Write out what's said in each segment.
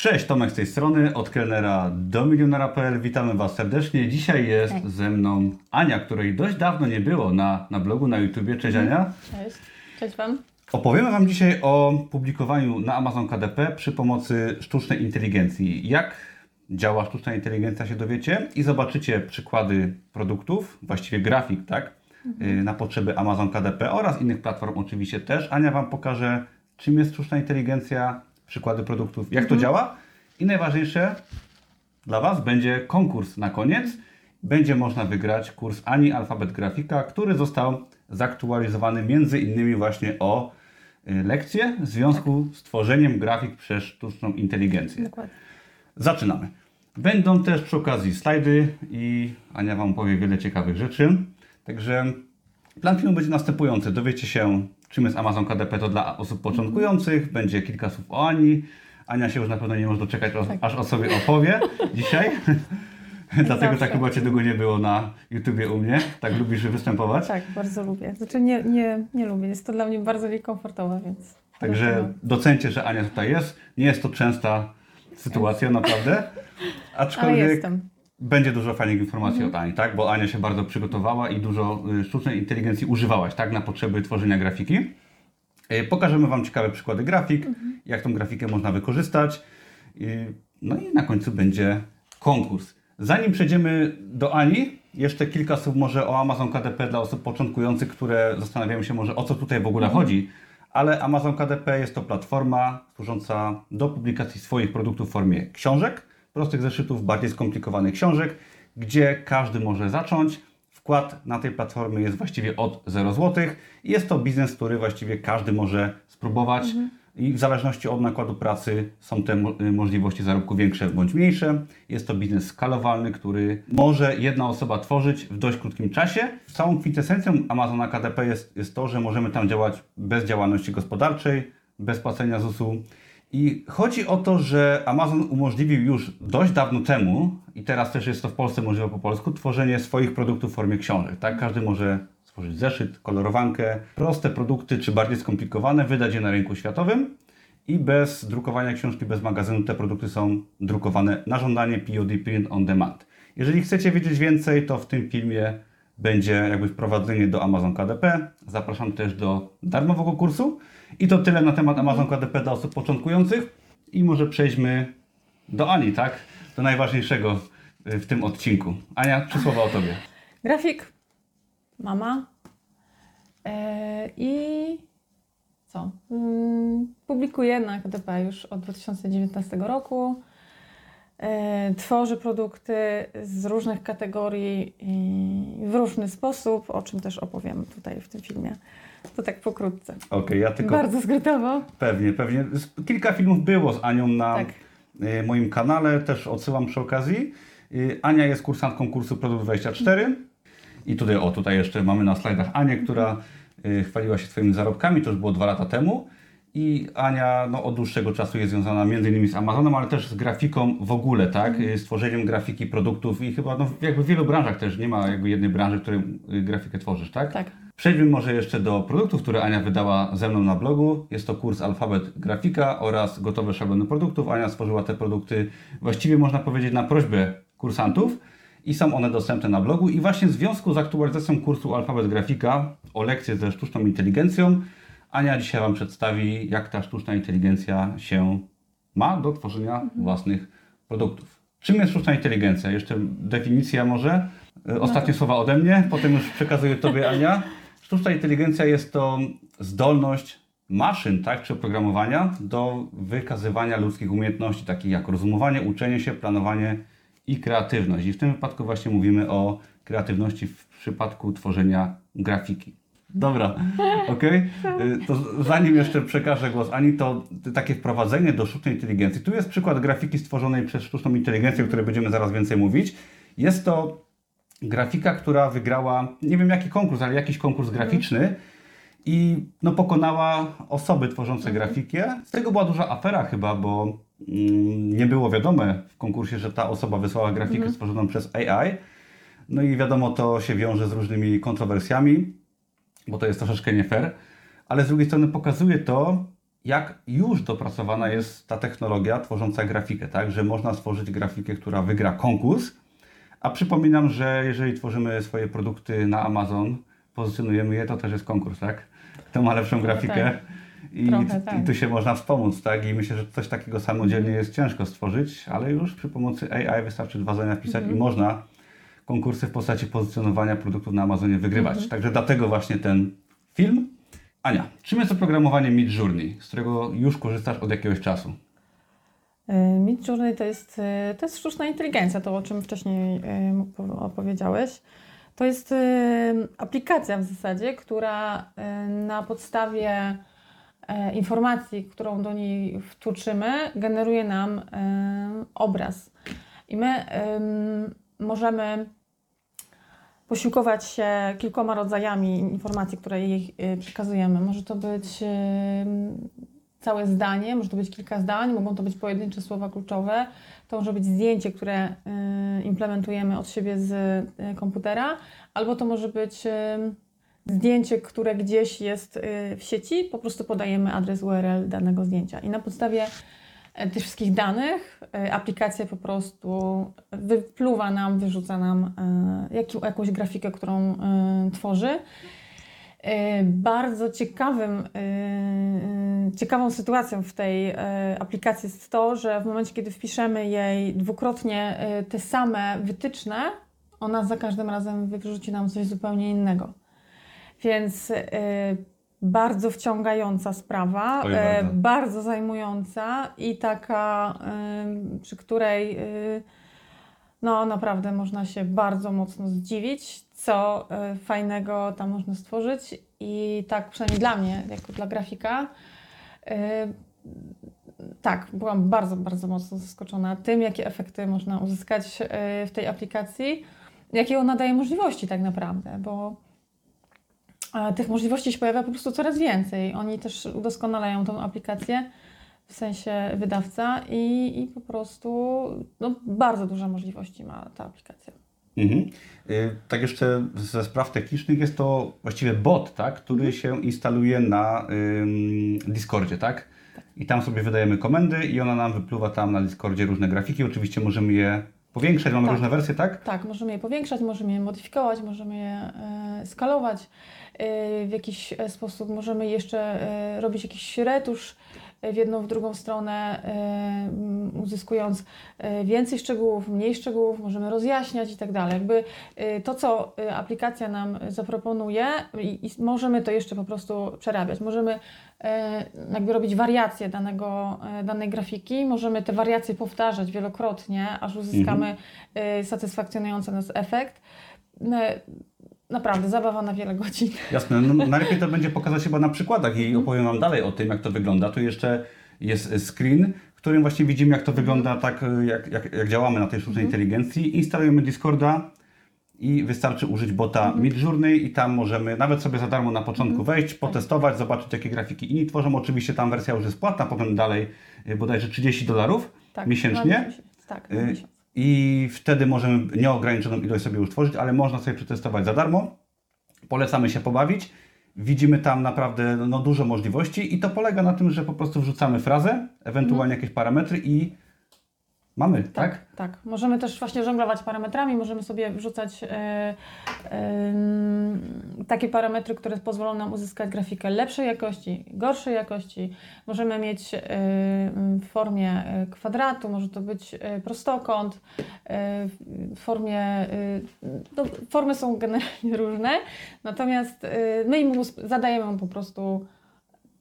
Cześć, Tomek z tej strony, od kelnera do milionera.pl. Witamy Was serdecznie. Dzisiaj jest Hej. ze mną Ania, której dość dawno nie było na, na blogu, na YouTubie. Cześć Ania. Cześć. Cześć Wam. Opowiemy Wam dzisiaj o publikowaniu na Amazon KDP przy pomocy sztucznej inteligencji. Jak działa sztuczna inteligencja się dowiecie i zobaczycie przykłady produktów, właściwie grafik, tak? Y, Na potrzeby Amazon KDP oraz innych platform oczywiście też. Ania Wam pokaże, czym jest sztuczna inteligencja, przykłady produktów, jak to działa i najważniejsze dla Was będzie konkurs na koniec. Będzie można wygrać kurs Ani Alfabet Grafika, który został zaktualizowany między innymi właśnie o y, lekcje w związku z tworzeniem grafik przez sztuczną inteligencję. Dokładnie. Zaczynamy. Będą też przy okazji slajdy i Ania Wam powie wiele ciekawych rzeczy. Także plan filmu będzie następujący. Dowiecie się, czym jest Amazon KDP to dla osób początkujących. Będzie kilka słów o Ani. Ania się już na pewno nie może doczekać, aż- aż o sobie opowie dzisiaj. Dlatego tak zawsze. chyba Cię długo nie było na YouTubie u mnie. Tak lubisz występować. Tak, bardzo lubię. Znaczy nie, nie, nie lubię. Jest to dla mnie bardzo niekomfortowe, więc. Także docencie, że Ania tutaj jest. Nie jest to częsta sytuacja, naprawdę. Ale Aczkolwiek jestem. Będzie dużo fajnych informacji od Ani, tak? Bo Ania się bardzo przygotowała i dużo y, sztucznej inteligencji używałaś, tak? Na potrzeby tworzenia grafiki. Y, Pokażemy Wam ciekawe przykłady grafik, jak tą grafikę można wykorzystać. Y, No i na końcu będzie konkurs. Zanim przejdziemy do Ani, jeszcze kilka słów może o Amazon KDP dla osób początkujących, które zastanawiają się może o co tutaj w ogóle chodzi. Ale Amazon KDP jest to platforma służąca do publikacji swoich produktów w formie książek, prostych zeszytów, bardziej skomplikowanych książek, gdzie każdy może zacząć. Wkład na tej platformie jest właściwie od 0 zł. Jest to biznes, który właściwie każdy może spróbować i w zależności od nakładu pracy są te y, możliwości zarobku większe bądź mniejsze. Jest to biznes skalowalny, który może jedna osoba tworzyć w dość krótkim czasie. Całą kwintesencją Amazona KDP jest, jest to, że możemy tam działać bez działalności gospodarczej, bez płacenia ZUS-u. I chodzi o to, że Amazon umożliwił już dość dawno temu, i teraz też jest to w Polsce możliwe po polsku, tworzenie swoich produktów w formie książek. Tak? Każdy może stworzyć zeszyt, kolorowankę, proste produkty czy bardziej skomplikowane, wydać je na rynku światowym i bez drukowania książki, bez magazynu te produkty są drukowane na żądanie POD Print on Demand. Jeżeli chcecie wiedzieć więcej, to w tym filmie będzie jakby wprowadzenie do Amazon KDP. Zapraszam też do darmowego kursu. I to tyle na temat Amazon KDP dla osób początkujących. I może przejdźmy do Ani, tak? Do najważniejszego y, w tym odcinku. Ania, trzy słowa o Tobie. Grafik, mama e, i co? Mm, publikuję na KDP już od 2019 roku. E, tworzę produkty z różnych kategorii i w różny sposób, o czym też opowiem tutaj w tym filmie. To tak pokrótce. Okej, ja tylko Bardzo skrótowo. pewnie, pewnie. Kilka filmów było z Anią na Tak. y, moim kanale, też odsyłam przy okazji. Y, Ania jest kursantką kursu Produkt 24. I tutaj, o, tutaj jeszcze mamy na slajdach Anię, która chwaliła się swoimi zarobkami, to już było dwa lata temu. I Ania no, od dłuższego czasu jest związana między innymi z Amazonem, ale też z grafiką w ogóle, tak? Y, Z tworzeniem grafiki produktów i chyba no, jakby w wielu branżach też nie ma jakby jednej branży, w której y, grafikę tworzysz, tak? Tak. Przejdźmy może jeszcze do produktów, które Ania wydała ze mną na blogu. Jest to kurs Alfabet Grafika oraz gotowe szablony produktów. Ania stworzyła te produkty właściwie można powiedzieć na prośbę kursantów i są one dostępne na blogu. I właśnie w związku z aktualizacją kursu Alfabet Grafika o lekcje ze sztuczną inteligencją, Ania dzisiaj Wam przedstawi, jak ta sztuczna inteligencja się ma do tworzenia własnych produktów. Czym jest sztuczna inteligencja? Jeszcze definicja może. E, Ostatnie słowa ode mnie, potem już przekazuję Tobie, Ania. Sztuczna inteligencja jest to zdolność maszyn, tak, czy oprogramowania do wykazywania ludzkich umiejętności, takich jak rozumowanie, uczenie się, planowanie i kreatywność. I w tym wypadku właśnie mówimy o kreatywności w przypadku tworzenia grafiki. Dobra, okej. Y, To zanim jeszcze przekażę głos Ani, to takie wprowadzenie do sztucznej inteligencji. Tu jest przykład grafiki stworzonej przez sztuczną inteligencję, o której będziemy zaraz więcej mówić. Jest to grafika, która wygrała, nie wiem jaki konkurs, ale jakiś konkurs graficzny i no, pokonała osoby tworzące grafikę. Z tego była duża afera chyba, bo mm, nie było wiadome w konkursie, że ta osoba wysłała grafikę stworzoną przez AI. No i wiadomo, to się wiąże z różnymi kontrowersjami, bo to jest troszeczkę nie fair. Ale z drugiej strony pokazuje to, jak już dopracowana jest ta technologia tworząca grafikę, tak? Że można stworzyć grafikę, która wygra konkurs. A przypominam, że jeżeli tworzymy swoje produkty na Amazon, pozycjonujemy je, to też jest konkurs, tak? Kto ma lepszą grafikę. tak. I, Trochę tak. I tu się można wspomóc, tak? I myślę, że coś takiego samodzielnie jest ciężko stworzyć, ale już przy pomocy AI wystarczy dwa zdania wpisać Mhm. i można konkursy w postaci pozycjonowania produktów na Amazonie wygrywać. Mhm. Także dlatego właśnie ten film. Ania, czym jest oprogramowanie Midjourney, z którego już korzystasz od jakiegoś czasu? E, Midjourney to jest, e, to jest sztuczna inteligencja, to o czym wcześniej e, po- opowiedziałeś. To jest aplikacja w zasadzie, która na podstawie informacji, którą do niej wtłoczymy, generuje nam obraz. I my em, możemy posiłkować się kilkoma rodzajami informacji, które jej e, przekazujemy. Może to być em, całe zdanie, może to być kilka zdań, mogą to być pojedyncze słowa kluczowe, to może być zdjęcie, które y, implementujemy od siebie z y, komputera, albo to może być y, zdjęcie, które gdzieś jest y, w sieci, po prostu podajemy adres URL danego zdjęcia. I na podstawie y, tych wszystkich danych y, aplikacja po prostu wypluwa nam, wyrzuca nam jaki, jakąś grafikę, którą tworzy. E, Bardzo ciekawym, e, e, ciekawą sytuacją w tej e, aplikacji jest to, że w momencie, kiedy wpiszemy jej dwukrotnie e, te same wytyczne, ona za każdym razem wyrzuci nam coś zupełnie innego. Więc e, bardzo wciągająca sprawa, e, bardzo. zajmująca i taka, przy której e, no naprawdę można się bardzo mocno zdziwić, co e, fajnego tam można stworzyć i tak przynajmniej dla mnie, jako dla grafika, e, tak, byłam bardzo, bardzo mocno zaskoczona tym, jakie efekty można uzyskać e, w tej aplikacji, jakie ona daje możliwości tak naprawdę, bo tych możliwości się pojawia po prostu coraz więcej. Oni też udoskonalają tą aplikację, w sensie wydawca i, i po prostu no, bardzo duże możliwości ma ta aplikacja. Mhm. Y, Tak jeszcze ze spraw technicznych jest to właściwie bot, tak, który Mhm. się instaluje na ym, Discordzie, tak? I tam sobie wydajemy komendy i ona nam wypluwa tam na Discordzie różne grafiki. Oczywiście możemy je powiększać, mamy Tak. różne wersje, tak? Tak, możemy je powiększać, możemy je modyfikować, możemy je e, skalować e, w jakiś e, sposób, możemy jeszcze robić jakiś retusz w jedną, w drugą stronę, e, uzyskując e, więcej szczegółów, mniej szczegółów, możemy rozjaśniać i tak dalej. Jakby e, to, co aplikacja nam zaproponuje i, możemy to jeszcze po prostu przerabiać. Możemy jakby robić wariacje danego, danej grafiki, możemy te wariacje powtarzać wielokrotnie, aż uzyskamy y, satysfakcjonujący nas efekt. Naprawdę, zabawa na wiele godzin. Jasne, no, najlepiej to będzie pokazać chyba na przykładach i Mhm. opowiem Wam dalej o tym, jak to wygląda. Tu jeszcze jest screen, w którym właśnie widzimy, jak to wygląda, tak jak, jak, jak działamy na tej sztucznej Mhm. inteligencji. Instalujemy Discorda i wystarczy użyć bota Mhm. Midjourney i tam możemy nawet sobie za darmo na początku wejść, potestować, zobaczyć, jakie grafiki inni tworzą. Oczywiście tam wersja już jest płatna, potem dalej y, bodajże 30 dolarów miesięcznie. na miesiąc. Tak, na Y, miesiąc. I wtedy możemy nieograniczoną ilość sobie już tworzyć, ale można sobie przetestować za darmo. Polecamy się pobawić. Widzimy tam naprawdę no, dużo możliwości i to polega na tym, że po prostu wrzucamy frazę, ewentualnie jakieś parametry i mamy, tak? Tak, tak. Możemy też właśnie żonglować parametrami, możemy sobie wrzucać e, takie parametry, które pozwolą nam uzyskać grafikę lepszej jakości, gorszej jakości. Możemy mieć e, w formie e, kwadratu, może to być prostokąt, w formie, no, formy są generalnie różne, natomiast my im zadajemy po prostu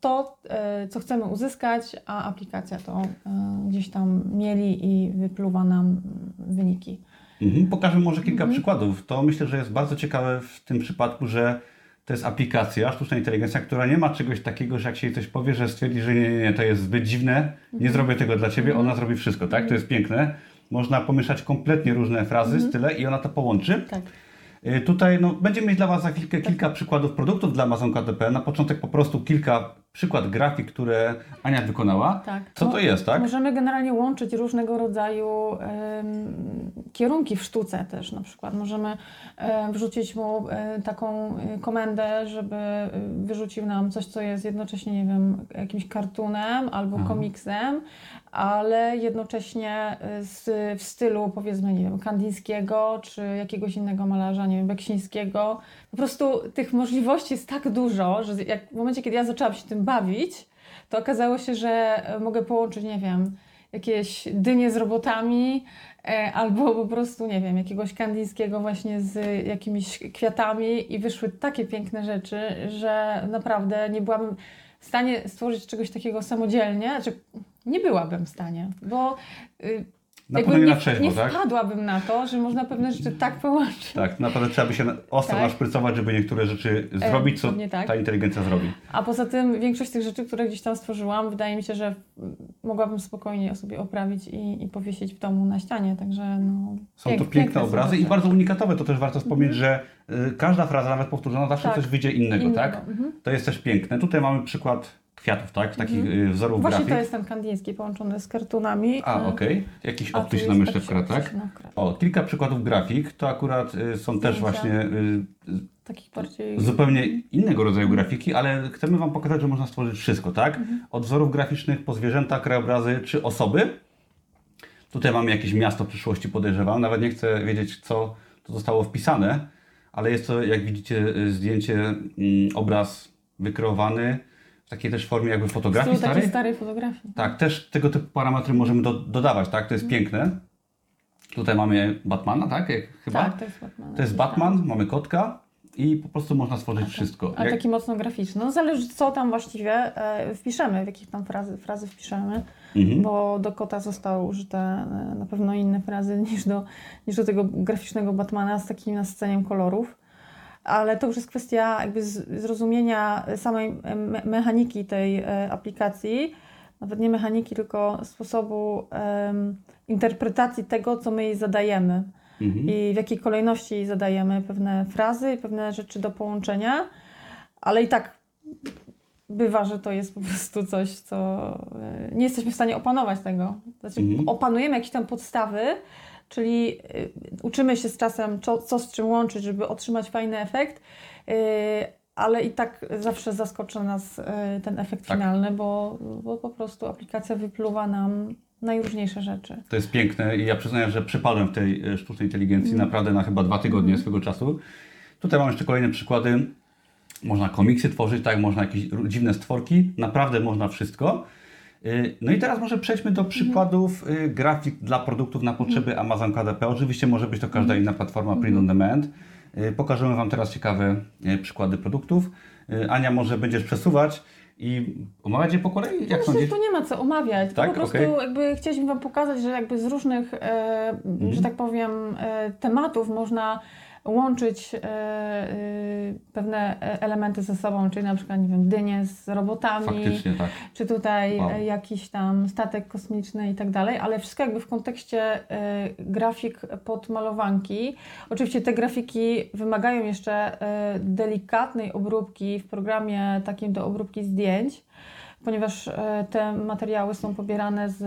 to, e, co chcemy uzyskać, a aplikacja to e, gdzieś tam mieli i wypluwa nam wyniki. Mhm. Pokażę może kilka Mhm. przykładów. To myślę, że jest bardzo ciekawe w tym przypadku, że to jest aplikacja, sztuczna inteligencja, która nie ma czegoś takiego, że jak się jej coś powie, że stwierdzi, że nie, nie, nie, to jest zbyt dziwne, nie zrobię tego dla Ciebie, ona zrobi wszystko, tak? To jest piękne. Można pomieszać kompletnie różne frazy, style i ona to połączy. Tak. Y, Tutaj no, będziemy mieć dla Was za chwilkę kilka przykładów produktów dla Amazon KDP. Na początek po prostu kilka przykład grafik, które Ania wykonała. Tak. Co to jest, tak? Możemy generalnie łączyć różnego rodzaju em, kierunki w sztuce też na przykład. Możemy e, wrzucić mu e, taką e, komendę, żeby e, wyrzucił nam coś, co jest jednocześnie, nie wiem, jakimś kartunem albo Aha. komiksem, ale jednocześnie e, z, w stylu powiedzmy, nie wiem, kandyńskiego czy jakiegoś innego malarza, nie wiem, beksińskiego. Po prostu tych możliwości jest tak dużo, że jak w momencie, kiedy ja zaczęłam się tym bawić, to okazało się, że e, mogę połączyć, nie wiem, jakieś dynie z robotami, e, albo po prostu, nie wiem, jakiegoś kandyjskiego właśnie z jakimiś kwiatami i wyszły takie piękne rzeczy, że naprawdę nie byłabym w stanie stworzyć czegoś takiego samodzielnie, znaczy nie byłabym w stanie, bo y, Na jakby nie na trzeźwo, nie tak? wpadłabym na to, że można pewne rzeczy tak połączyć. Tak, naprawdę trzeba by się ostro Tak. naszprycować, żeby niektóre rzeczy zrobić, co dokładnie tak. ta inteligencja zrobi. A poza tym większość tych rzeczy, które gdzieś tam stworzyłam, wydaje mi się, że mogłabym spokojnie sobie oprawić i, i powiesić w domu na ścianie, także no... Są pięk- to piękne są obrazy i bardzo unikatowe. To też warto wspomnieć, że y, każda fraza, nawet powtórzona, zawsze Tak. coś wyjdzie innego, Innego, tak? mhm. To jest też piękne. Tutaj mamy przykład kwiatów, tak? Takich y, wzorów Właśnie grafik. to jest ten kandyjski połączony z kartunami. A, E, okej. Jakiś a tu optyczny wkradł, tak? O, kilka przykładów grafik. To akurat y, są też Zdjęcia. właśnie y, Takich bardziej... zupełnie innego rodzaju grafiki, ale chcemy Wam pokazać, że można stworzyć wszystko, tak? Mhm. Od wzorów graficznych po zwierzęta, krajobrazy czy osoby. Tutaj mamy jakieś miasto w przyszłości, podejrzewam. Nawet nie chcę wiedzieć, co to zostało wpisane, ale jest to, jak widzicie, y, zdjęcie, mm, obraz wykreowany takiej też formie jakby fotografii stylu takiej starej. starej fotografii. Tak, też tego typu parametry możemy do, dodawać, tak? To jest piękne. Tutaj mamy Batmana, tak? Jak chyba. Tak, to jest Batman. To jest Batman, mamy kotka i po prostu można stworzyć wszystko. Ale Jak- taki mocno graficzny. No zależy co tam właściwie e, wpiszemy, w jakich tam frazy, frazy wpiszemy, Mhm. bo do kota zostały użyte e, na pewno inne frazy niż do, niż do tego graficznego Batmana z takim nasceniem kolorów. Ale to już jest kwestia jakby zrozumienia samej me mechaniki tej e, aplikacji. Nawet nie mechaniki, tylko sposobu interpretacji tego, co my jej zadajemy Mhm. i w jakiej kolejności jej zadajemy pewne frazy i pewne rzeczy do połączenia, ale i tak bywa, że to jest po prostu coś, co e, nie jesteśmy w stanie opanować tego. Znaczy, Mhm. opanujemy jakieś tam podstawy, czyli y, uczymy się z czasem, co, co z czym łączyć, żeby otrzymać fajny efekt, y, ale i tak zawsze zaskoczy nas y, ten efekt Tak. finalny, bo, bo po prostu aplikacja wypluwa nam najróżniejsze rzeczy. To jest piękne i ja przyznaję, że przypadłem w tej e, sztucznej inteligencji Mm. naprawdę na chyba dwa tygodnie swego czasu. Tutaj mam jeszcze kolejne przykłady. Można komiksy tworzyć, tak, można jakieś dziwne stworki, naprawdę można wszystko. Y, No i teraz może przejdźmy do przykładów y, grafik dla produktów na potrzeby Amazon KDP. Oczywiście może być to każda inna platforma print on demand. Y, Pokażemy Wam teraz ciekawe przykłady produktów. Ania, może będziesz przesuwać i omawiać je po kolei? Jak Myślę, sądzisz? tu nie ma co omawiać. Tak? Po prostu Okej. jakby chcieliśmy Wam pokazać, że jakby z różnych, e, Mhm. że tak powiem, e, tematów można łączyć e, e, pewne e, elementy ze sobą, czyli na przykład, nie wiem, dynie z robotami, tak. czy tutaj Wow. jakiś tam statek kosmiczny i tak dalej, ale wszystko jakby w kontekście grafik pod malowanki. Oczywiście te grafiki wymagają jeszcze delikatnej obróbki w programie takim do obróbki zdjęć, ponieważ te materiały są pobierane z,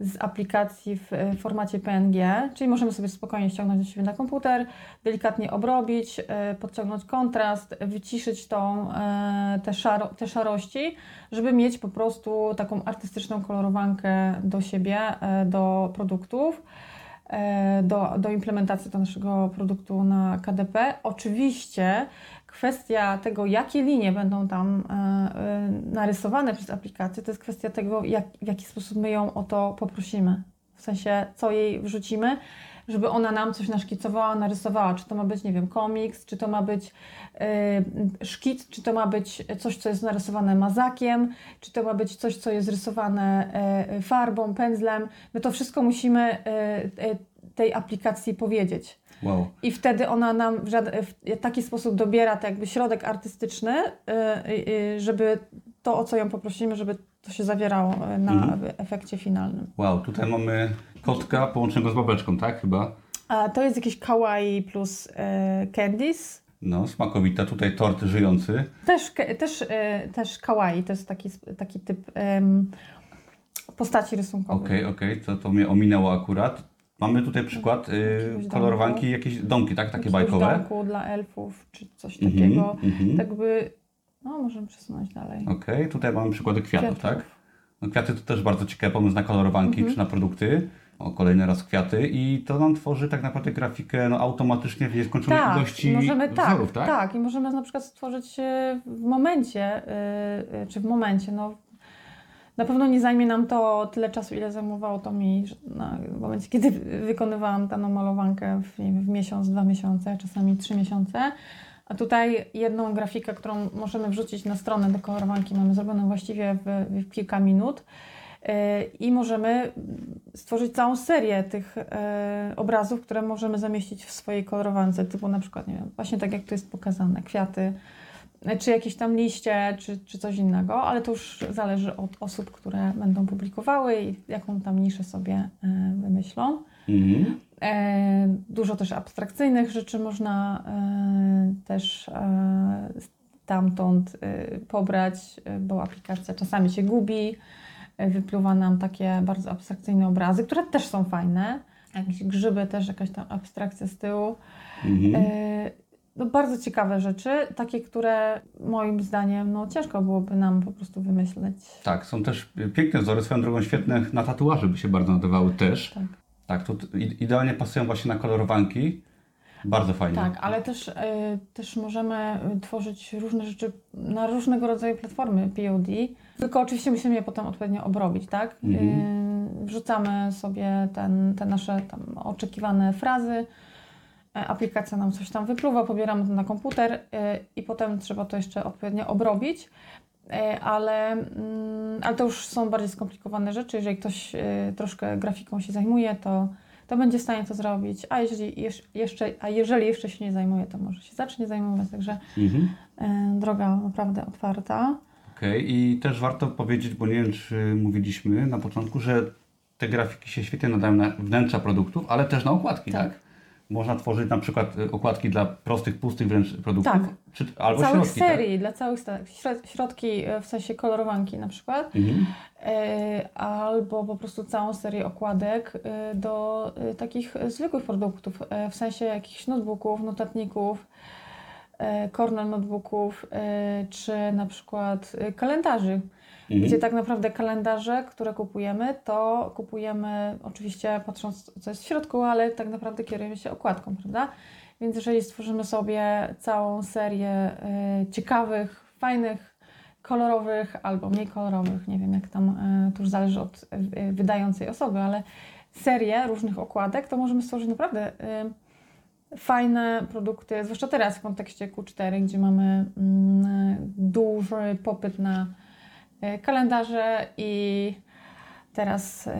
z aplikacji w e, formacie PNG, czyli możemy sobie spokojnie ściągnąć do siebie na komputer, delikatnie obrobić, e, podciągnąć kontrast, wyciszyć tą, e, te, szaro, te szarości, żeby mieć po prostu taką artystyczną kolorowankę do siebie, do produktów do, do implementacji do naszego produktu na KDP. Oczywiście kwestia tego, jakie linie będą tam e, e, narysowane przez aplikację, to jest kwestia tego, jak, w jaki sposób my ją o to poprosimy. W sensie, co jej wrzucimy, żeby ona nam coś naszkicowała, narysowała. Czy to ma być, nie wiem, komiks, czy to ma być e, szkic, czy to ma być coś, co jest narysowane mazakiem, czy to ma być coś, co jest rysowane e, farbą, pędzlem. My to wszystko musimy e, tej aplikacji powiedzieć. Wow. I wtedy ona nam w, żaden, w taki sposób dobiera to jakby środek artystyczny, y, y, żeby to, o co ją poprosimy, żeby to się zawierało y, na Mhm. efekcie finalnym. Wow, tutaj mamy kotka połączonego z babeczką, tak chyba? A to jest jakiś kawaii plus candies. No, smakowita. Tutaj tort żyjący. Też, też, też kawaii, to jest taki, taki typ postaci rysunkowych. Okej, okej, to, to mnie ominęło akurat. Mamy tutaj przykład y, kolorowanki, jakieś domki, tak? Takie bajkowe. domku dla elfów, czy coś Mhm, takiego. mhm. Tak by, no możemy przesunąć dalej. Okej, tutaj mamy przykłady kwiatów, Kwiatów. tak? No, kwiaty to też bardzo ciekawy pomysł na kolorowanki Mhm. czy na produkty. O, kolejny raz kwiaty i to nam tworzy tak naprawdę grafikę no, automatycznie w nieskończonej Tak, ilości możemy tak, wzorów, tak? tak, i możemy na przykład stworzyć e, w momencie, e, e, czy w momencie, no na pewno nie zajmie nam to tyle czasu, ile zajmowało to mi na, w momencie, kiedy wykonywałam daną malowankę w, w miesiąc, dwa miesiące, czasami trzy miesiące. A tutaj jedną grafikę, którą możemy wrzucić na stronę do kolorowanki, mamy zrobioną właściwie w, w kilka minut. Yy, I możemy stworzyć całą serię tych yy, obrazów, które możemy zamieścić w swojej kolorowance, typu na przykład, nie wiem, właśnie tak jak tu jest pokazane, kwiaty, czy jakieś tam liście, czy, czy coś innego, ale to już zależy od osób, które będą publikowały i jaką tam niszę sobie yy, wymyślą. Mhm. E, Dużo też abstrakcyjnych rzeczy można e, też e, stamtąd e, pobrać, e, bo aplikacja czasami się gubi, e, wypluwa nam takie bardzo abstrakcyjne obrazy, które też są fajne. Jakieś grzyby, też jakaś tam abstrakcja z tyłu. Mhm. No, bardzo ciekawe rzeczy, takie, które moim zdaniem no, ciężko byłoby nam po prostu wymyśleć. Tak, są też piękne wzory, swoją drogą świetne na tatuaże by się bardzo nadawały też. Tak. Tak, idealnie pasują właśnie na kolorowanki. Bardzo fajnie. Tak, ale też, y, też możemy tworzyć różne rzeczy na różnego rodzaju platformy POD, tylko oczywiście musimy je potem odpowiednio obrobić, tak? Mhm. Y, Wrzucamy sobie ten, te nasze tam oczekiwane frazy, aplikacja nam coś tam wypluwa, pobieramy to na komputer y, i potem trzeba to jeszcze odpowiednio obrobić. E, Ale, mm, ale to już są bardziej skomplikowane rzeczy. Jeżeli ktoś troszkę grafiką się zajmuje, to, to będzie w stanie to zrobić. A jeżeli jesz- jeszcze, a jeżeli jeszcze się nie zajmuje, to może się zacznie zajmować. Także Mhm. e, droga naprawdę otwarta. Okej, i też warto powiedzieć, bo nie wiem, czy mówiliśmy na początku, że te grafiki się świetnie nadają na wnętrza produktów, ale też na okładki, tak? Tak. Można tworzyć na przykład y, okładki dla prostych, pustych wręcz produktów, Tak. czy, albo całych środki, tak? serii, dla całych środki, e, w sensie kolorowanki na przykład. Mhm. E, albo po prostu całą serię okładek do takich zwykłych produktów, w sensie jakichś notebooków, notatników, corner notebooków, czy na przykład kalendarzy. Mhm. Gdzie tak naprawdę kalendarze, które kupujemy, to kupujemy oczywiście patrząc, co jest w środku, ale tak naprawdę kierujemy się okładką, prawda? Więc jeżeli stworzymy sobie całą serię y, ciekawych, fajnych, kolorowych albo mniej kolorowych, nie wiem jak tam, y, to już zależy od y, wydającej osoby, ale serię różnych okładek, to możemy stworzyć naprawdę y, fajne produkty, zwłaszcza teraz w kontekście Q4, gdzie mamy mm, duży popyt na y, kalendarze i teraz, y,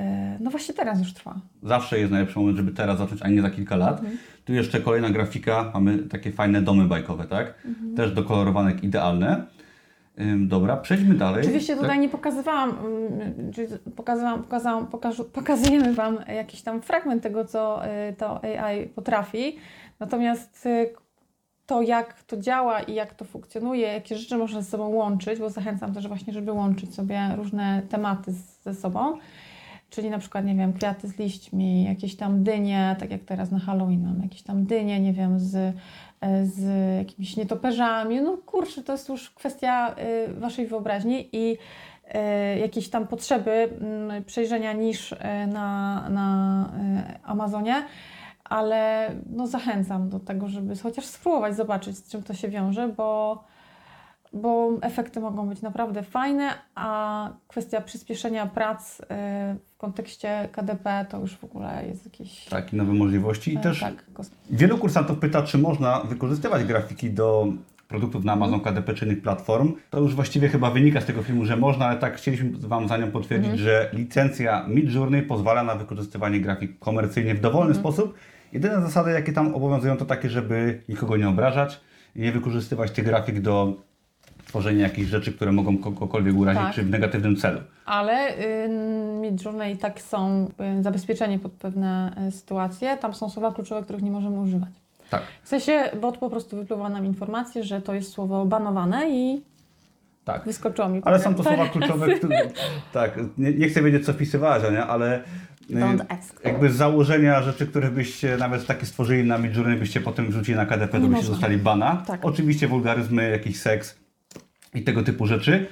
no właśnie teraz już trwa. Zawsze jest najlepszy moment, żeby teraz zacząć, a nie za kilka lat. Mhm. Tu jeszcze kolejna grafika, mamy takie fajne domy bajkowe, tak? Mhm. Też do kolorowanek idealne. Dobra, przejdźmy dalej. Oczywiście Tak? tutaj nie pokazywałam, czyli pokazywałam, pokazałam, pokażu, pokazujemy Wam jakiś tam fragment tego, co y, to AI potrafi. Natomiast y, to, jak to działa i jak to funkcjonuje, jakie rzeczy można ze sobą łączyć, bo zachęcam też właśnie, żeby łączyć sobie różne tematy z, ze sobą. Czyli na przykład, nie wiem, kwiaty z liśćmi, jakieś tam dynie, tak jak teraz na Halloween mam, jakieś tam dynie, nie wiem, z, e, z jakimiś nietoperzami. No kurczę, to jest już kwestia y, Waszej wyobraźni i y, jakieś tam potrzeby mm, przejrzenia niż na, na Amazonie. Ale no, zachęcam do tego, żeby chociaż spróbować zobaczyć, z czym to się wiąże, bo, bo efekty mogą być naprawdę fajne, a kwestia przyspieszenia prac y, w kontekście KDP to już w ogóle jest jakieś. Tak, i nowe możliwości. I e, też tak, wielu kursantów pyta, czy można wykorzystywać grafiki do produktów na Amazon KDP czy innych platform. To już właściwie chyba wynika z tego filmu, że można, ale tak chcieliśmy Wam za nią potwierdzić, Mhm. że licencja Midjourney pozwala na wykorzystywanie grafik komercyjnie w dowolny Mhm. sposób. Jedyne zasady, jakie tam obowiązują, to takie, żeby nikogo nie obrażać i nie wykorzystywać tych grafik do tworzenie jakichś rzeczy, które mogą kogokolwiek urazić, Tak. czy w negatywnym celu. Ale y, Midjourney i tak są y, zabezpieczeni pod pewne y, sytuacje. Tam są słowa kluczowe, których nie możemy używać. Tak. W sensie bot po prostu wypływa nam informację, że to jest słowo banowane i Tak. wyskoczyło mi. Ale są to słowa kluczowe, które... Tak, nie, nie chcę wiedzieć, co wpisywałaś, Ania, ale... Jakby z założenia rzeczy, które byście nawet takie stworzyli na Midjourney, byście potem wrzucili na KDP, to byście można. dostali bana. Tak. Oczywiście wulgaryzmy, jakiś seks i tego typu rzeczy.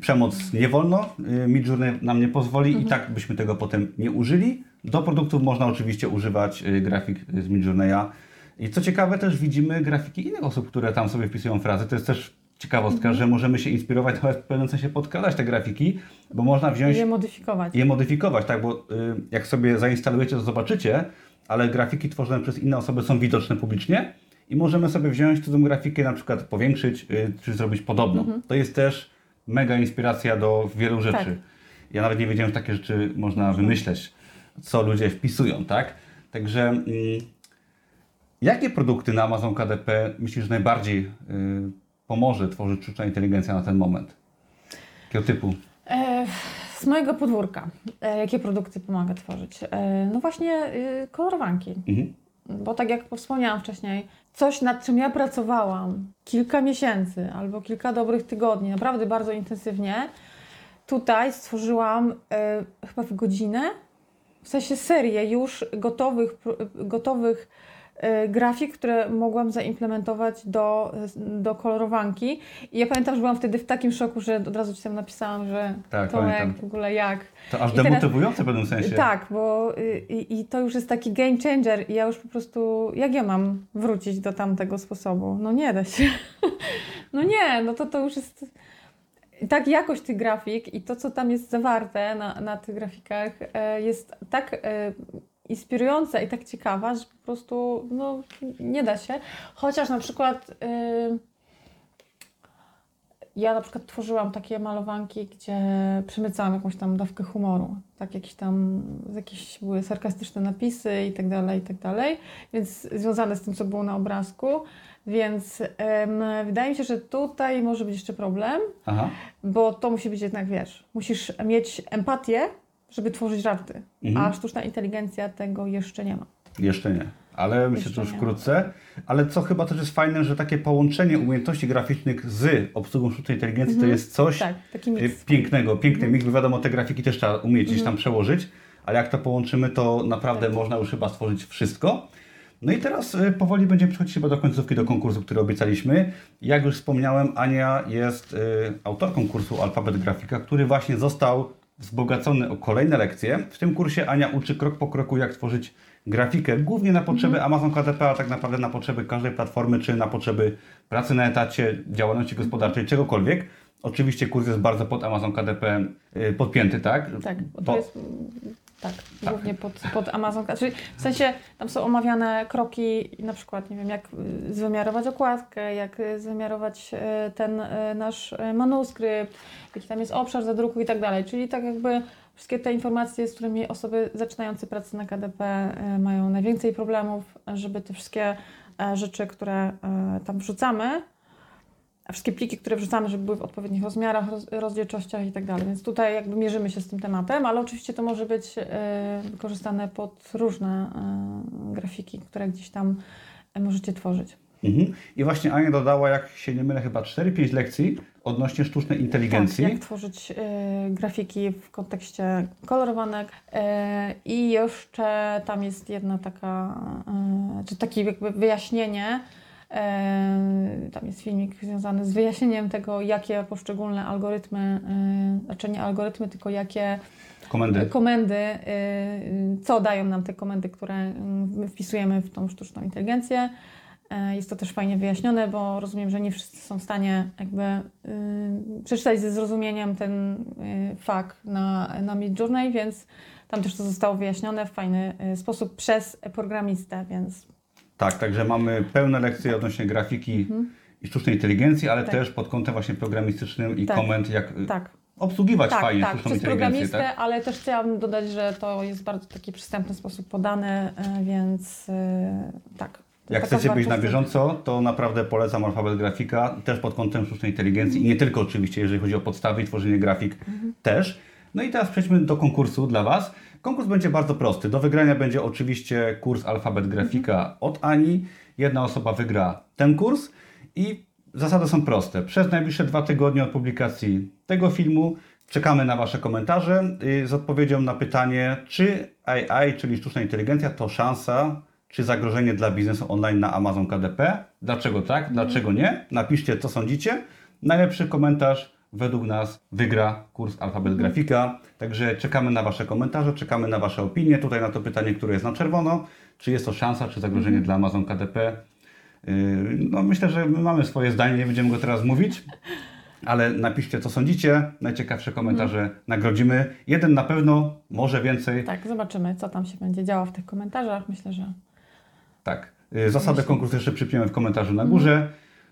Przemoc nie wolno, y, Midjourney nam nie pozwoli Mhm. i tak byśmy tego potem nie użyli. Do produktów można oczywiście używać y, grafik z Midjourneya. I co ciekawe też widzimy grafiki innych osób, które tam sobie wpisują frazy. To jest też ciekawostka, Mhm. że możemy się inspirować, nawet w pewnym sensie podkradać te grafiki, bo można wziąć je modyfikować. je modyfikować, tak, bo y, jak sobie zainstalujecie, to zobaczycie, ale grafiki tworzone przez inne osoby są widoczne publicznie i możemy sobie wziąć cudzą grafikę, na przykład powiększyć, y, czy zrobić podobną. To jest też mega inspiracja do wielu rzeczy. Tak. Ja nawet nie wiedziałem, że takie rzeczy można wymyśleć, co ludzie wpisują, tak? Także mm, jakie produkty na Amazon KDP myślisz, najbardziej y, pomoże tworzyć sztuczna inteligencja na ten moment? Jakiego typu? E, z mojego podwórka, e, jakie produkty pomaga tworzyć? E, no właśnie y, kolorowanki. Mhm. Bo tak jak wspomniałam wcześniej, coś nad czym ja pracowałam kilka miesięcy albo kilka dobrych tygodni, naprawdę bardzo intensywnie, tutaj stworzyłam chyba w godzinę, w sensie serię już gotowych, gotowych grafik, które mogłam zaimplementować do, do kolorowanki. I ja pamiętam, że byłam wtedy w takim szoku, że od razu ci tam napisałam, że Tak, to jak w ogóle jak. To aż demotywujące w pewnym sensie. Tak, bo y, i, i to już jest taki game changer i ja już po prostu, jak ja mam wrócić do tamtego sposobu? No nie da się. No nie, no to to już jest tak jakość tych grafik i to, co tam jest zawarte na, na tych grafikach e, jest tak e, inspirująca i tak ciekawa, że po prostu no, nie da się. Chociaż na przykład y, ja na przykład tworzyłam takie malowanki, gdzie przemycałam jakąś tam dawkę humoru. Tak, jakieś tam, jakieś były sarkastyczne napisy i tak dalej, i tak dalej. Więc związane z tym, co było na obrazku. Więc wydaje mi się, że tutaj może być jeszcze problem, Aha. bo to musi być jednak, wiesz, musisz mieć empatię, żeby tworzyć żarty. Mhm. A sztuczna inteligencja tego jeszcze nie ma. Jeszcze nie. Ale myślę, że już wkrótce. Ale co chyba też jest fajne, że takie połączenie umiejętności graficznych z obsługą sztucznej inteligencji to jest coś Tak, y, pięknego, piękny mix. Bo wiadomo, te grafiki też trzeba umieć gdzieś tam przełożyć, ale jak to połączymy, to naprawdę można już chyba stworzyć wszystko. No i teraz y, powoli będziemy przechodzić chyba do końcówki, do konkursu, który obiecaliśmy. Jak już wspomniałem, Ania jest y, autorką kursu Alfabet Grafika, który właśnie został wzbogacony o kolejne lekcje. W tym kursie Ania uczy krok po kroku, jak tworzyć grafikę, głównie na potrzeby Amazon KDP, a tak naprawdę na potrzeby każdej platformy, czy na potrzeby pracy na etacie, działalności gospodarczej, czegokolwiek. Oczywiście kurs jest bardzo pod Amazon KDP y, podpięty, tak? Tak, bo to Bo- jest mm, tak, głównie pod, pod Amazon. Czyli w sensie tam są omawiane kroki, na przykład, nie wiem, jak y, zwymiarować okładkę, jak y, zwymiarować y, ten nasz manuskrypt, jaki tam jest obszar zadruku i tak dalej. Czyli tak jakby wszystkie te informacje, z którymi osoby zaczynające pracę na KDP mają najwięcej problemów, żeby te wszystkie rzeczy, które tam wrzucamy, a wszystkie pliki, które wrzucamy, żeby były w odpowiednich rozmiarach, roz, rozdzielczościach i tak dalej. Więc tutaj jakby mierzymy się z tym tematem, ale oczywiście to może być e, wykorzystane pod różne e, grafiki, które gdzieś tam e, możecie tworzyć. Mhm. I właśnie Ania dodała, jak się nie mylę, chyba 4-5 lekcji odnośnie sztucznej inteligencji. Tak, jak tworzyć e, grafiki w kontekście kolorowanek. E, I jeszcze tam jest jedna taka, e, czy takie jakby wyjaśnienie. E, tam jest filmik związany z wyjaśnieniem tego, jakie poszczególne algorytmy, e, znaczy nie algorytmy, tylko jakie Komendy. komendy, y, co dają nam te komendy, które y, wpisujemy w tą sztuczną inteligencję. E, Jest to też fajnie wyjaśnione, bo rozumiem, że nie wszyscy są w stanie jakby przeczytać ze zrozumieniem ten fakt na, na Midjourney, więc tam też to zostało wyjaśnione w fajny sposób przez programistę, więc Tak, także mamy pełne lekcje odnośnie grafiki i sztucznej inteligencji, ale Mhm. Tak. też pod kątem właśnie programistycznym i Tak. komend, jak y, tak. obsługiwać Tak, fajnie tak, sztuczną przez inteligencję. programistę, Tak? ale też chciałabym dodać, że to jest bardzo taki przystępny sposób podany, e, więc e, tak. Jak chcecie być na bieżąco, to naprawdę polecam alfabet grafika, też pod kątem sztucznej inteligencji i nie tylko oczywiście, jeżeli chodzi o podstawy i tworzenie grafik też. No i teraz przejdźmy do konkursu dla Was. Konkurs będzie bardzo prosty. Do wygrania będzie oczywiście kurs alfabet grafika od Ani. Jedna osoba wygra ten kurs i zasady są proste. Przez najbliższe dwa tygodnie od publikacji tego filmu czekamy na Wasze komentarze y, z odpowiedzią na pytanie, czy AI, czyli sztuczna inteligencja, to szansa czy zagrożenie dla biznesu online na Amazon KDP? Dlaczego tak? Dlaczego nie? Napiszcie, co sądzicie. Najlepszy komentarz według nas wygra kurs Alfabet Grafika. Także czekamy na Wasze komentarze, czekamy na Wasze opinie. Tutaj na to pytanie, które jest na czerwono. Czy jest to szansa, czy zagrożenie dla Amazon KDP? Yy, No myślę, że my mamy swoje zdanie, nie będziemy go teraz mówić. Ale napiszcie, co sądzicie. Najciekawsze komentarze nagrodzimy. Jeden na pewno, może więcej. Tak, zobaczymy, co tam się będzie działo w tych komentarzach. Myślę, że Tak. Y, Zasadę konkursu jeszcze przypiemy w komentarzu na górze.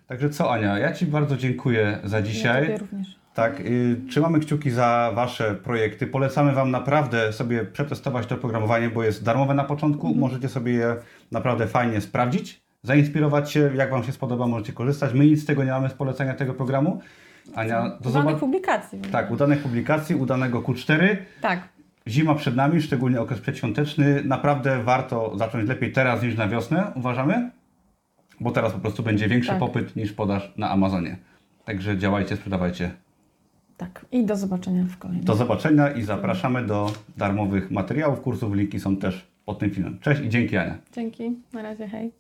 Także co Ania, ja Ci bardzo dziękuję za ja dzisiaj. Tobie również. Tak, y, trzymamy kciuki za Wasze projekty. Polecamy Wam naprawdę sobie przetestować to programowanie, bo jest darmowe na początku. Możecie sobie je naprawdę fajnie sprawdzić, zainspirować się, jak Wam się spodoba, możecie korzystać. My nic z tego nie mamy z polecenia tego programu. Ania, do Udanych publikacji. Tak, udanych publikacji, udanego Q4. Tak, Zima przed nami, szczególnie okres przedświąteczny. Naprawdę warto zacząć lepiej teraz niż na wiosnę, uważamy? Bo teraz po prostu będzie większy Tak. popyt niż podaż na Amazonie. Także działajcie, sprzedawajcie. tak. I do zobaczenia w kolejnym. Do zobaczenia i zapraszamy do darmowych materiałów, kursów. Linki są też pod tym filmem. Cześć i dzięki Ania. Dzięki. Na razie, hej.